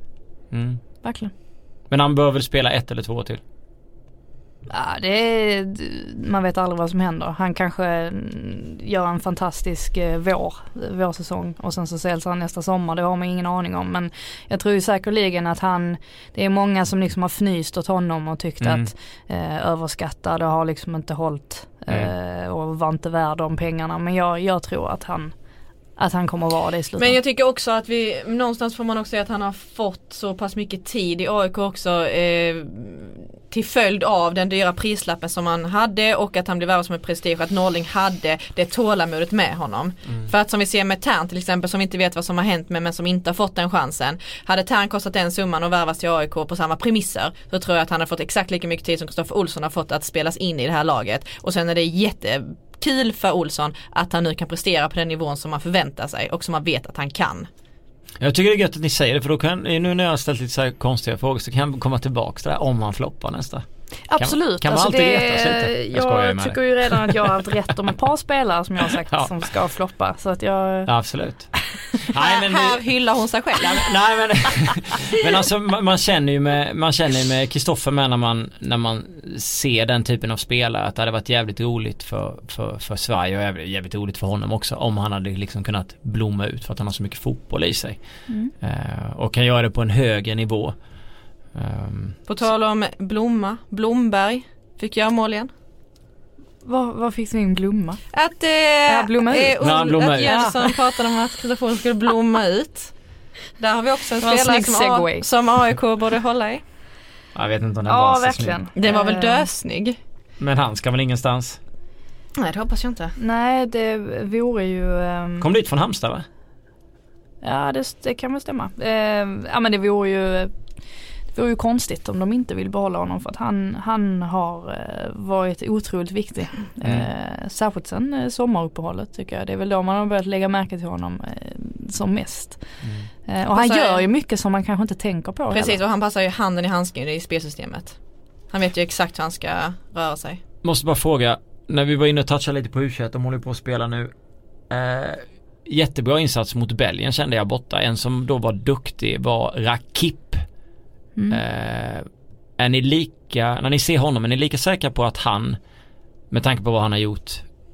Mm. Verkligen. Men han bör väl spela ett eller två till? Ja, det är, man vet aldrig vad som händer. Han kanske gör en fantastisk eh, vår, vårsäsong och sen så säljs han nästa sommar. Det har man ingen aning om. Men jag tror ju säkerligen att han, det är många som liksom har fnyst åt honom och tyckt mm. att eh, överskattad och har liksom inte hållit eh, och var inte värd de pengarna. Men jag, jag tror att han att han kommer att vara det i slutet. Men jag tycker också att vi, någonstans får man också säga att han har fått så pass mycket tid i AIK också eh, till följd av den dyra prislappen som han hade och att han blev värvad som ett prestige att Norling hade det tålamodet med honom. Mm. För att som vi ser med Tern till exempel som vi inte vet vad som har hänt med men som inte har fått den chansen. Hade Tern kostat den summan och värvats till AIK på samma premisser så tror jag att han har fått exakt lika mycket tid som Kristoffer Olsson har fått att spelas in i det här laget. Och sen är det jätte kul för Olsson att han nu kan prestera på den nivån som man förväntar sig och som man vet att han kan. Jag tycker det är gött att ni säger det för då kan, nu när jag har ställt lite så konstiga frågor så kan jag komma tillbaka till det här om han floppar nästa. Absolut. Kan, man alltså alltid det, lite? Jag, jag tycker ju redan att jag har haft rätt om ett par spelare som jag har sagt ja. som ska floppa. Så att jag... Ja, absolut. Nej, men här hyllar hon sig själv. Nej men, men alltså man känner ju med, man känner med Kristoffer med när man, när man ser den typen av spelare att det hade varit jävligt roligt för, för, för Sverige och jävligt roligt för honom också om han hade liksom kunnat blomma ut för att han har så mycket fotboll i sig. Mm. Uh, och kan göra det på en högre nivå. Um, På tal om Blomma, Blomberg fick göra mål igen. Vad, vad fick min blomma? Att, eh, ja, blomma ut. Eh, Nej, blomma att Jönsson ja. pratade om att Kristoffer skulle blomma ut. Där har vi också en spelare som, A, som AIK borde hålla i. Jag vet inte om den ja, var verkligen. Snygg. Den var väl eh. dösnygg. Men han ska väl ingenstans? Nej det hoppas jag inte. Nej det vore ju um... Kom dit från Halmstad va? Ja det, det kan väl stämma. Uh, ja men det vore ju det vore ju konstigt om de inte vill behålla honom för att han, han har eh, varit otroligt viktig. Mm. Eh, särskilt sen eh, sommaruppehållet tycker jag. Det är väl då man har börjat lägga märke till honom eh, som mest. Mm. Eh, och han gör ju mycket som man kanske inte tänker på. Precis heller. och han passar ju handen i handsken i spelsystemet. Han vet ju exakt hur han ska röra sig. Måste bara fråga, när vi var inne och touchade lite på u de håller på att spela nu. Eh, jättebra insats mot Belgien kände jag borta. En som då var duktig var Rakip Mm. Eh, är ni lika, när ni ser honom, är ni lika säkra på att han, med tanke på vad han har gjort,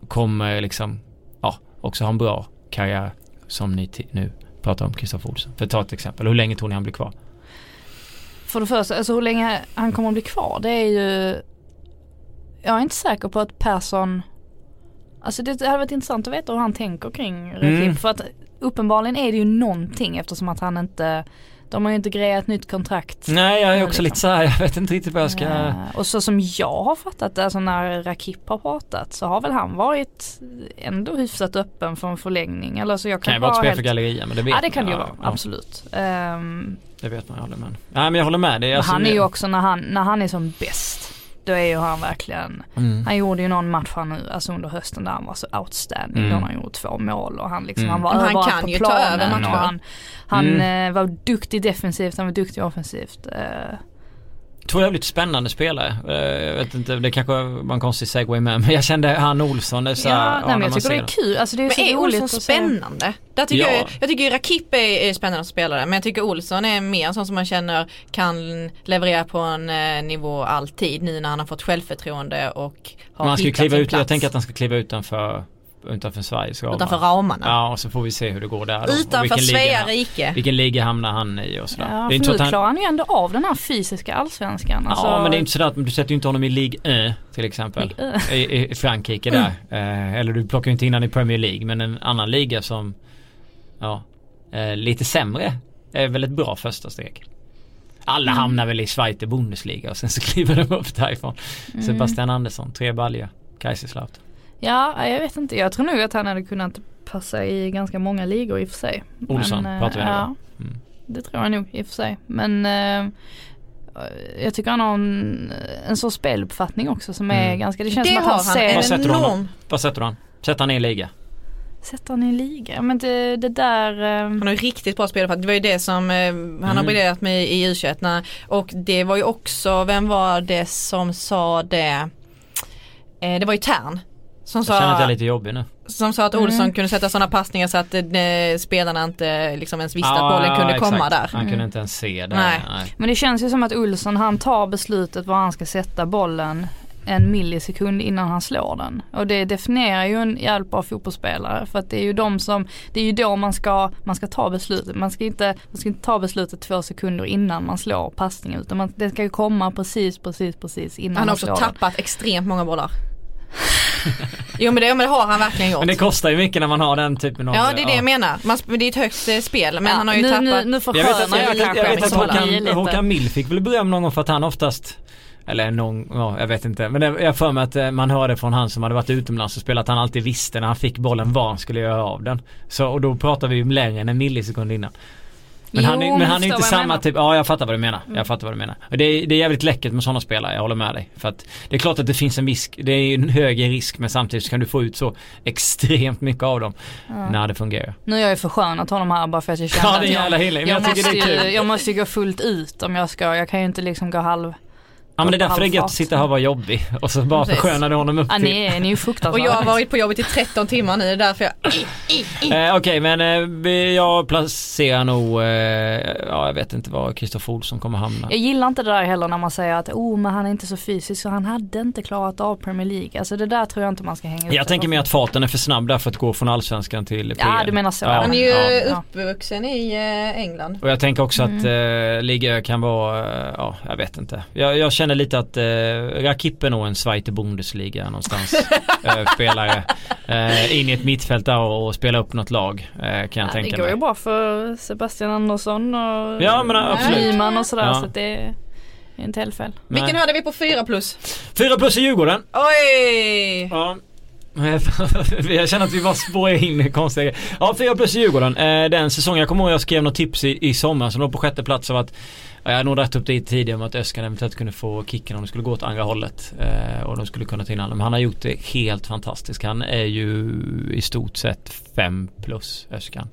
kommer liksom, ja, också ha en bra karriär som ni nu pratar om, Kristoffer Olsson? För att ta ett exempel, hur länge tror ni han blir kvar? För det första, alltså hur länge han kommer att bli kvar, det är ju, jag är inte säker på att Persson Alltså det hade varit intressant att veta hur han tänker kring Rakip mm. för att uppenbarligen är det ju någonting eftersom att han inte de har ju inte grejat nytt kontrakt. Nej jag är också liksom. lite så här, jag vet inte riktigt vad jag ska. Ja. Och så som jag har fattat det, alltså när Rakip har pratat så har väl han varit ändå hyfsat öppen för en förlängning. Eller så jag kan, kan ju vara ett spel helt... för galleria men det vet Ja det kan det ju vara, ja. absolut. Um, det vet man, jag håller med. Nej men jag håller med. Är alltså han är ju också när han, när han är som bäst då är ju han verkligen, mm. han gjorde ju någon match här nu, alltså under hösten där han var så outstanding. Mm. Då han gjort två mål och han liksom, mm. han var överallt på planen. Han kan ju ta över matcher. Han, han mm. eh, var duktig defensivt, han var duktig offensivt. Två jävligt spännande spelare. Eh, jag vet inte, det kanske var en konstig segway med men jag kände han Olsson det är så Ja, ja nej, men jag tycker det är kul. Alltså det är men så är Olsson spännande? Där tycker ja. jag, jag tycker Rakip är, är spännande spelare men jag tycker Olsson är mer en sån som man känner kan leverera på en eh, nivå alltid nu när han har fått självförtroende och har man ska kliva ut, Jag tänker att han ska kliva utanför utanför Sveriges ramar. Utanför ramarna. Ja och så får vi se hur det går där. Då. Utanför Svea rike. Vilken liga hamnar han i och sådär. Ja, det är inte nu han... klarar han ju ändå av den här fysiska allsvenskan. Alltså... Ja men det är inte sådär att du sätter ju inte honom i Ligue 1 till exempel. I, I, Frankrike där. Mm. Eh, eller du plockar ju inte in honom i Premier League men en annan liga som ja, eh, lite sämre är väl ett bra första steg. Alla mm. hamnar väl i Schweiz Bundesliga och sen så kliver de upp därifrån. Mm. Sebastian Andersson, tre baljor, Kaiserslautern. Ja, jag vet inte. Jag tror nog att han hade kunnat passa i ganska många ligor i och för sig. Olsson Men, pratar vi nu ja, mm. Det tror jag nog i och för sig. Men eh, jag tycker han har en, en sorts speluppfattning också som är mm. ganska, det känns det som att han, han ser Vad sätter du honom? Vad sätter han? Sätter han i en liga? Sätter han i en liga? Men det, det där eh... Han har ju riktigt bra speluppfattning. Det var ju det som eh, han mm. har briljerat med i U21 och det var ju också, vem var det som sa det? Eh, det var ju Tern som sa, jag känner att jag är lite jobbig nu. Som sa att Olsson mm. kunde sätta sådana passningar så att eh, spelarna inte liksom ens visste ah, att bollen kunde exakt. komma där. Han kunde mm. inte ens se det. Nej. Nej. Men det känns ju som att Olsson han tar beslutet var han ska sätta bollen en millisekund innan han slår den. Och det definierar ju en jävligt bra fotbollsspelare för att det är ju de som, det är ju då man ska, man ska ta beslutet. Man ska inte, man ska inte ta beslutet två sekunder innan man slår passningen utan man, det ska ju komma precis, precis, precis innan man slår Han har också tappat den. extremt många bollar. jo men det, men det har han verkligen gjort. Men det kostar ju mycket när man har den typen av Ja det är det jag menar. Man, det är ett högt eh, spel men ja, han har ju nu, tappat. Nu, nu jag, jag, jag, jag, vet att Håkan, Håkan Mill fick väl beröm någon gång för att han oftast eller någon, ja, jag vet inte. Men det, jag för mig att eh, man hörde från han som hade varit utomlands och spelat att han alltid visste när han fick bollen var han skulle göra av den. Så, och då pratar vi ju längre än en millisekund innan. Men jo, han, är, men han är inte samma typ, ja jag fattar vad du menar. Jag mm. fattar vad du menar. Och det, är, det är jävligt läckert med sådana spelare, jag håller med dig. För att det är klart att det finns en risk, det är en högre risk men samtidigt så kan du få ut så extremt mycket av dem ja. när det fungerar. Nu är jag ju förskönat honom här bara för att jag känner ja, jävla jag, jag, jag, måste ju, jag måste ju gå fullt ut om jag ska, jag kan ju inte liksom gå halv Ja men det är därför det är gött att sitta här och vara jobbig och så bara förskönar du honom upp ja, till... ni är, ni är ju fruktansvärda. Och jag har varit på jobbet i 13 timmar nu, det är därför jag... eh, Okej okay, men eh, jag placerar nog, eh, ja jag vet inte var Kristoffer Olsson kommer hamna. Jag gillar inte det där heller när man säger att oh men han är inte så fysisk så han hade inte klarat av Premier League. Alltså det där tror jag inte man ska hänga upp Jag tänker mig att farten är för snabb där för att gå från allsvenskan till PL. Ja du menar så. Ja, han är ju ja. uppvuxen i eh, England. Och jag tänker också mm. att eh, Liga kan vara, eh, ja jag vet inte. Jag, jag känner lite att eh, Rakip är nog en Zweite Bundesliga någonstans. eh, spelare. Eh, in i ett mittfält där och, spela upp något lag. Eh, kan jag ja, tänka mig. Det går mig. ju bra för Sebastian Andersson och ja, men, absolut. Nyman och sådär. Ja. Så det är inte helt fel. Vilken hade vi på 4 plus? 4 plus i Djurgården. Oj! Ja. jag känner att vi bara spårar in konstiga Ja, 4 plus i Djurgården. Eh, den säsongen, jag kommer ihåg jag skrev något tips i, i sommar som låg på sjätte plats av att jag hade nog dragit upp det tidigare om att Öskan eventuellt kunde få kicken om det skulle gå åt andra hållet. Eh, och de skulle kunna ta in honom. Men han har gjort det helt fantastiskt. Han är ju i stort sett 5 plus Öskan.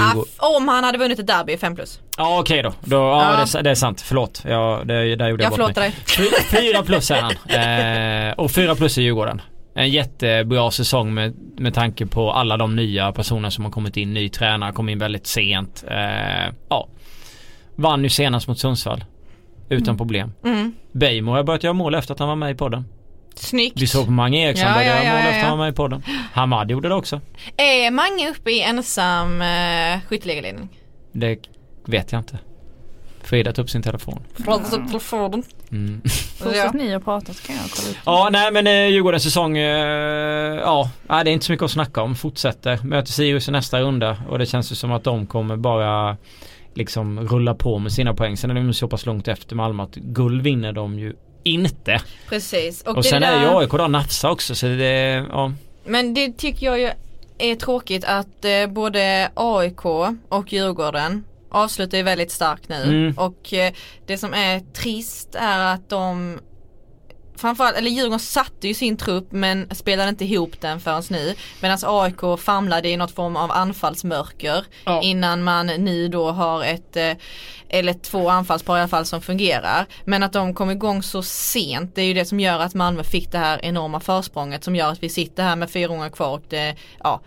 Ah, om han hade vunnit ett derby 5 plus. Ja okej okay då. då ja, ja. Det, det, är sant. Förlåt. Ja, det, där gjorde jag, jag bort mig. dig. 4 plus är han. Eh, och 4 plus i Djurgården. En jättebra säsong med, med tanke på alla de nya personer som har kommit in. Ny tränare kom in väldigt sent. Eh, ja, Vann ju senast mot Sundsvall. Utan mm. problem. Mm. Beijmo har börjat göra mål efter att han var med i podden. Snyggt. Vi såg på Mange Eriksson ja, började ja, göra mål efter att han var med i podden. Hamad gjorde det också. Är Mange uppe i ensam uh, skytteligaledning? Det vet jag inte. Frida tog upp sin telefon. Pratat upp telefonen. Mm. Fortsätt ni har pratat kan jag kolla upp. Ja nej men eh, Djurgårdens säsong, eh, ja det är inte så mycket att snacka om. Fortsätter. Möter Sirius i nästa runda och det känns ju som att de kommer bara liksom rulla på med sina poäng. Sen är de så pass långt efter Malmö att guld vinner de ju inte. Precis. Och, och sen där... är ju AIK då nafsa också så det, ja. Men det tycker jag ju är tråkigt att eh, både AIK och Djurgården avslutar ju väldigt starkt nu mm. och eh, det som är trist är att de framförallt, eller Djurgården satte ju sin trupp men spelade inte ihop den förrän nu. Medan AIK famlade i något form av anfallsmörker ja. innan man nu då har ett eh, eller två anfallspar i alla fall som fungerar. Men att de kom igång så sent det är ju det som gör att Malmö fick det här enorma försprånget som gör att vi sitter här med fyra gånger kvar och det, ja,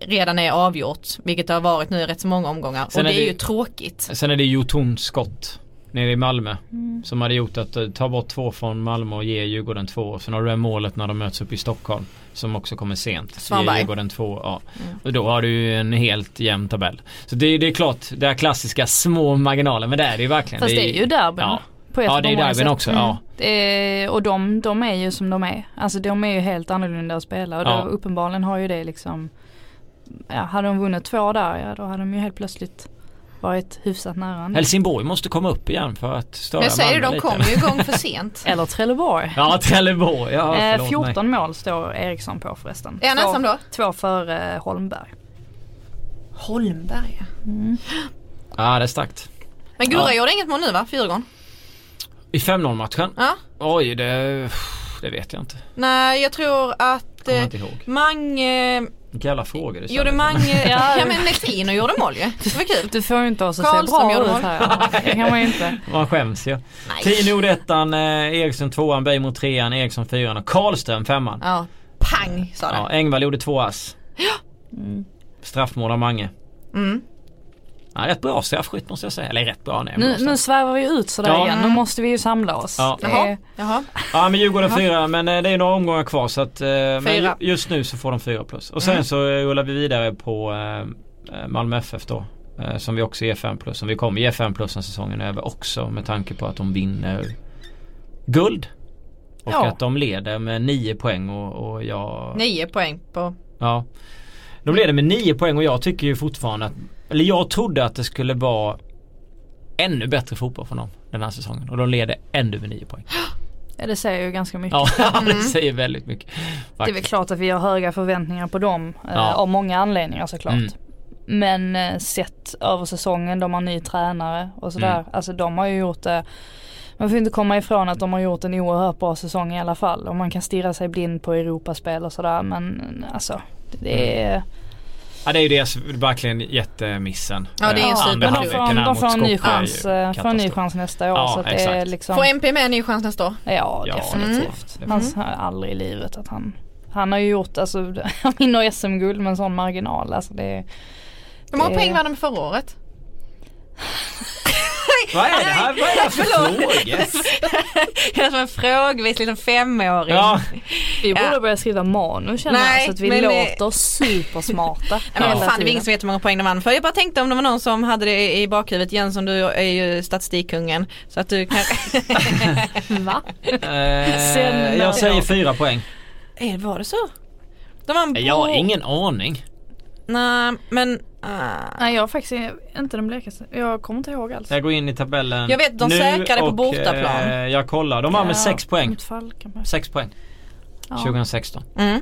redan är avgjort. Vilket det har varit nu i rätt så många omgångar. Sen och det är, det, ju tråkigt. Sen är det Jotons skott nere i Malmö. Mm. Som hade gjort att uh, ta bort två från Malmö och ge Djurgården två. Sen har du det målet när de möts upp i Stockholm. Som också kommer sent. Svanberg. Ge Djurgården två, ja. Mm. Och då har du ju en helt jämn tabell. Så det, det är klart, det är klassiska små marginaler. Men det är det ju verkligen. Fast det är, ju derbyn. Ja. På ja det är derbyn också, mm. ja. Är, och de, de är ju som de är. Alltså de är ju helt annorlunda att spela. Och ja. då, uppenbarligen har ju det liksom Ja hade de vunnit två där ja då hade de ju helt plötsligt varit hyfsat nära. Helsingborg måste komma upp igen för att störa Jag säger det, de kommer ju igång för sent. Eller Trelleborg. Ja, Trelleborg. Ja, eh, 14 mig. mål står Eriksson på förresten. Är han ensam då? Två för eh, Holmberg. Holmberg ja. Mm. Ja det är starkt. Men Gurra ja. gjorde inget mål nu va, Fyrgården? I 5-0 matchen? Ja. Oj det, det vet jag inte. Nej jag tror att eh, inte ihåg. Mange vilka jävla frågor det Gjorde Mange, ja, ja men Nettino gjorde mål ju. Det var kul. Du får ju inte oss att se bra ut här. Det kan man ju inte. Man skäms ju. Tino ettan, eh, Eriksson tvåan, Bejmo trean, Eriksson fyran och Karlström femman. Ja, pang sa det. Ja, Engvall gjorde två ass. Ja. Mm. Straffmål av Mange. Mm. Ja, rätt bra straffskytt måste jag säga. Eller rätt bra. Nej, nu, nu svävar vi ut sådär ja. igen. Nu måste vi ju samla oss. Ja, Jaha. Jaha. ja men Djurgården fyra men eh, det är några omgångar kvar så att eh, just nu så får de fyra plus. Och sen mm. så rullar vi vidare på eh, Malmö FF då. Eh, som vi också ger 5 plus. Som vi kommer ge 5 plus när säsongen är över också med tanke på att de vinner guld. Och ja. att de leder med 9 poäng och, och jag... 9 poäng på... Ja. De leder med 9 poäng och jag tycker ju fortfarande att eller jag trodde att det skulle vara ännu bättre fotboll för dem den här säsongen och de leder ännu med 9 poäng. Ja det säger ju ganska mycket. Ja det säger väldigt mycket. Faktiskt. Det är väl klart att vi har höga förväntningar på dem eh, ja. av många anledningar såklart. Mm. Men eh, sett över säsongen, de har ny tränare och sådär. Mm. Alltså de har ju gjort det man får inte komma ifrån att de har gjort en oerhört bra säsong i alla fall. Och man kan stirra sig blind på Europaspel och sådär men alltså det är mm. Ja det är ju deras verkligen jättemissen. Ja det är en super. Men de får, de får en ny chans, eh, får en ny chans nästa år. Ja, så att det är liksom... Får MP med en ny chans nästa år? Ja, ja definitivt. Mm. Han har aldrig i livet att han Han har ju gjort, alltså han vinner SM-guld med en sån marginal. Alltså det, Hur många poäng var de förra året? Vad är det här, vad är det här för frågor? Det är som en frågvis liksom femåring. Ja. Vi borde ja. börja skriva manus känner Nej, jag så att vi men, låter supersmarta. Ja, men fan det är ingen som vet hur många poäng de vann för. Jag bara tänkte om det var någon som hade det i bakhuvudet. Jensson du är ju statistikkungen. Så att du kan... Va? Eh, jag säger fyra poäng. Eh, var det så? De vann på... Jag har ingen aning. Nej men. Nej jag har faktiskt inte den blekaste. Jag kommer inte ihåg alls. Jag går in i tabellen Jag vet de säkrade på bortaplan. Eh, jag kollar. De var med 6 poäng. 6 poäng. Ja. 2016. Mm.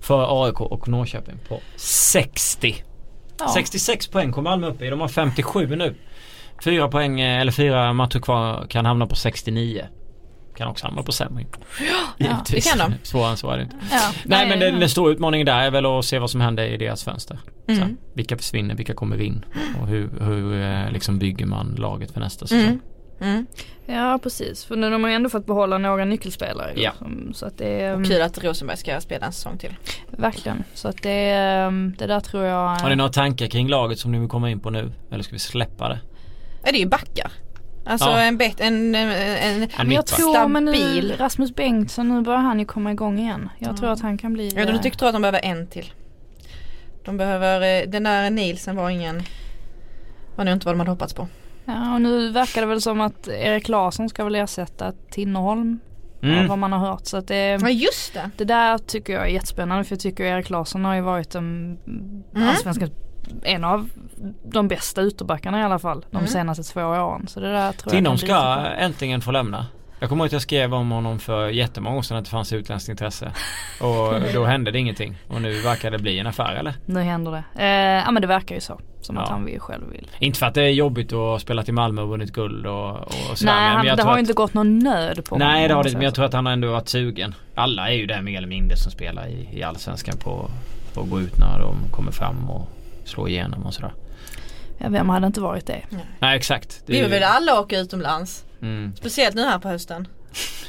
För AIK och Norrköping på 60. Ja. 66 poäng kommer Malmö upp i. De har 57 nu. Fyra poäng eh, eller fyra matcher kvar kan hamna på 69 kan också hamna på sämre. Ja, det kan de. Svårare än så är det inte. Ja. Nej, men den, den stora utmaningen där är väl att se vad som händer i deras fönster. Mm. Så, vilka försvinner, vilka kommer in och hur, hur eh, liksom bygger man laget för nästa säsong. Mm. Mm. Ja precis, för nu har man ju ändå fått behålla några nyckelspelare. Ja. Så att det, och kul att Rosenberg ska spela en säsong till. Verkligen, så att det, ehm, det där tror jag Har ni några tankar kring laget som ni vill komma in på nu? Eller ska vi släppa det? Ja det är ju backar. Alltså ja. en, bet, en, en, en, en jag tror men nu, Rasmus Bengtsson, nu börjar han ju komma igång igen. Jag mm. tror att han kan bli Ja du tycker att de behöver en till. De behöver, eh, den där Nielsen var ingen, var nog inte vad de hade hoppats på. Ja och nu verkar det väl som att Erik Larsson ska väl ersätta Tinnerholm. Mm. Vad man har hört. Så att det, ja just det. Det där tycker jag är jättespännande för jag tycker Erik Larsson har ju varit en mm. allsvenskans en av de bästa ytterbackarna i alla fall de mm. senaste två åren. Så det där tror Tinnom ska äntligen få lämna. Jag kommer ihåg att jag skrev om honom för jättemånga år sedan att det fanns utländskt intresse. Och då hände det ingenting. Och nu verkar det bli en affär eller? Nu händer det. Eh, ja men det verkar ju så. Som ja. att han vill själv vill. Inte för att det är jobbigt att spela till Malmö och vunnit guld och, och sådär. Nej, han, det har ju inte gått någon nöd på Nej det har det men jag tror att han har ändå varit sugen. Alla är ju där mer eller mindre som spelar i, i Allsvenskan på, på att gå ut när de kommer fram och slå igenom och sådär. Ja, vem hade inte varit det? Nej, Nej exakt. Det Vi vill alla åka utomlands. Mm. Speciellt nu här på hösten.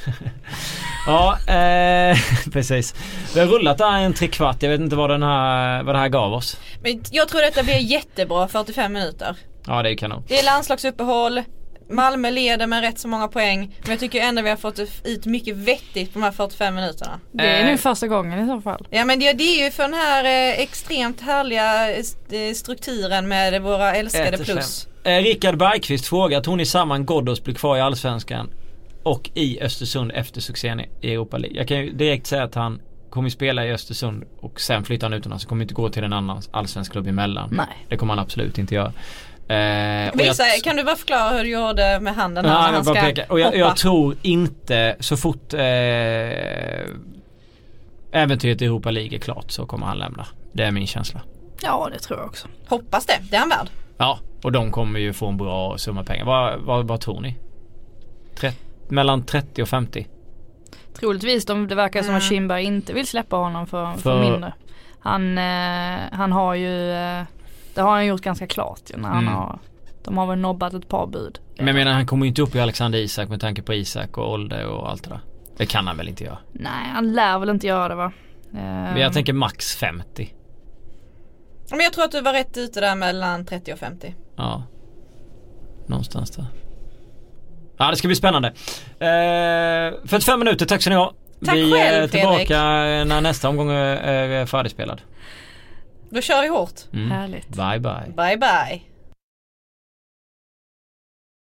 ja, eh, precis. Vi har rullat där en trekvart. Jag vet inte vad, den här, vad det här gav oss. Men jag tror detta blir jättebra 45 minuter. Ja det är kanon. Det är landslagsuppehåll. Malmö leder med rätt så många poäng. Men jag tycker ändå vi har fått ut mycket vettigt på de här 45 minuterna. Det är eh. nu första gången i så fall. Ja men det, det är ju för den här eh, extremt härliga eh, strukturen med våra älskade plus. Eh, Rickard Bergqvist frågar, tror ni samman Ghoddos blir kvar i Allsvenskan och i Östersund efter succén i Europa League? Jag kan ju direkt säga att han kommer spela i Östersund och sen flyttar han utomlands. Så kommer inte gå till en annan allsvensk klubb emellan. Nej. Det kommer han absolut inte göra. Eh, Visa, jag, kan du bara förklara hur du gjorde med handen när han ska peka. Och jag, jag, tror inte så fort eh, äventyret i Europa League är klart så kommer han lämna. Det är min känsla. Ja det tror jag också. Hoppas det, det är han värd. Ja och de kommer ju få en bra summa pengar. Vad, vad, vad tror ni? Tret, mellan 30 och 50? Troligtvis, de, det verkar mm. som att mm. Kindberg inte vill släppa honom för, för, för mindre. Han, eh, han har ju, eh, det har han gjort ganska klart ju när mm. han har de har väl nobbat ett par bud. Men jag menar han kommer ju inte upp i Alexander Isak med tanke på Isak och ålder och allt det där. Det kan han väl inte göra? Nej han lär väl inte göra det va. Men jag tänker max 50. Men jag tror att du var rätt ute där mellan 30 och 50. Ja. Någonstans där. Ja det ska bli spännande. Eh, 45 minuter, tack så ni ha. Tack vi själv, är tillbaka Fredrik. när nästa omgång är färdigspelad. Då kör vi hårt. Mm. Härligt. Bye bye. Bye bye.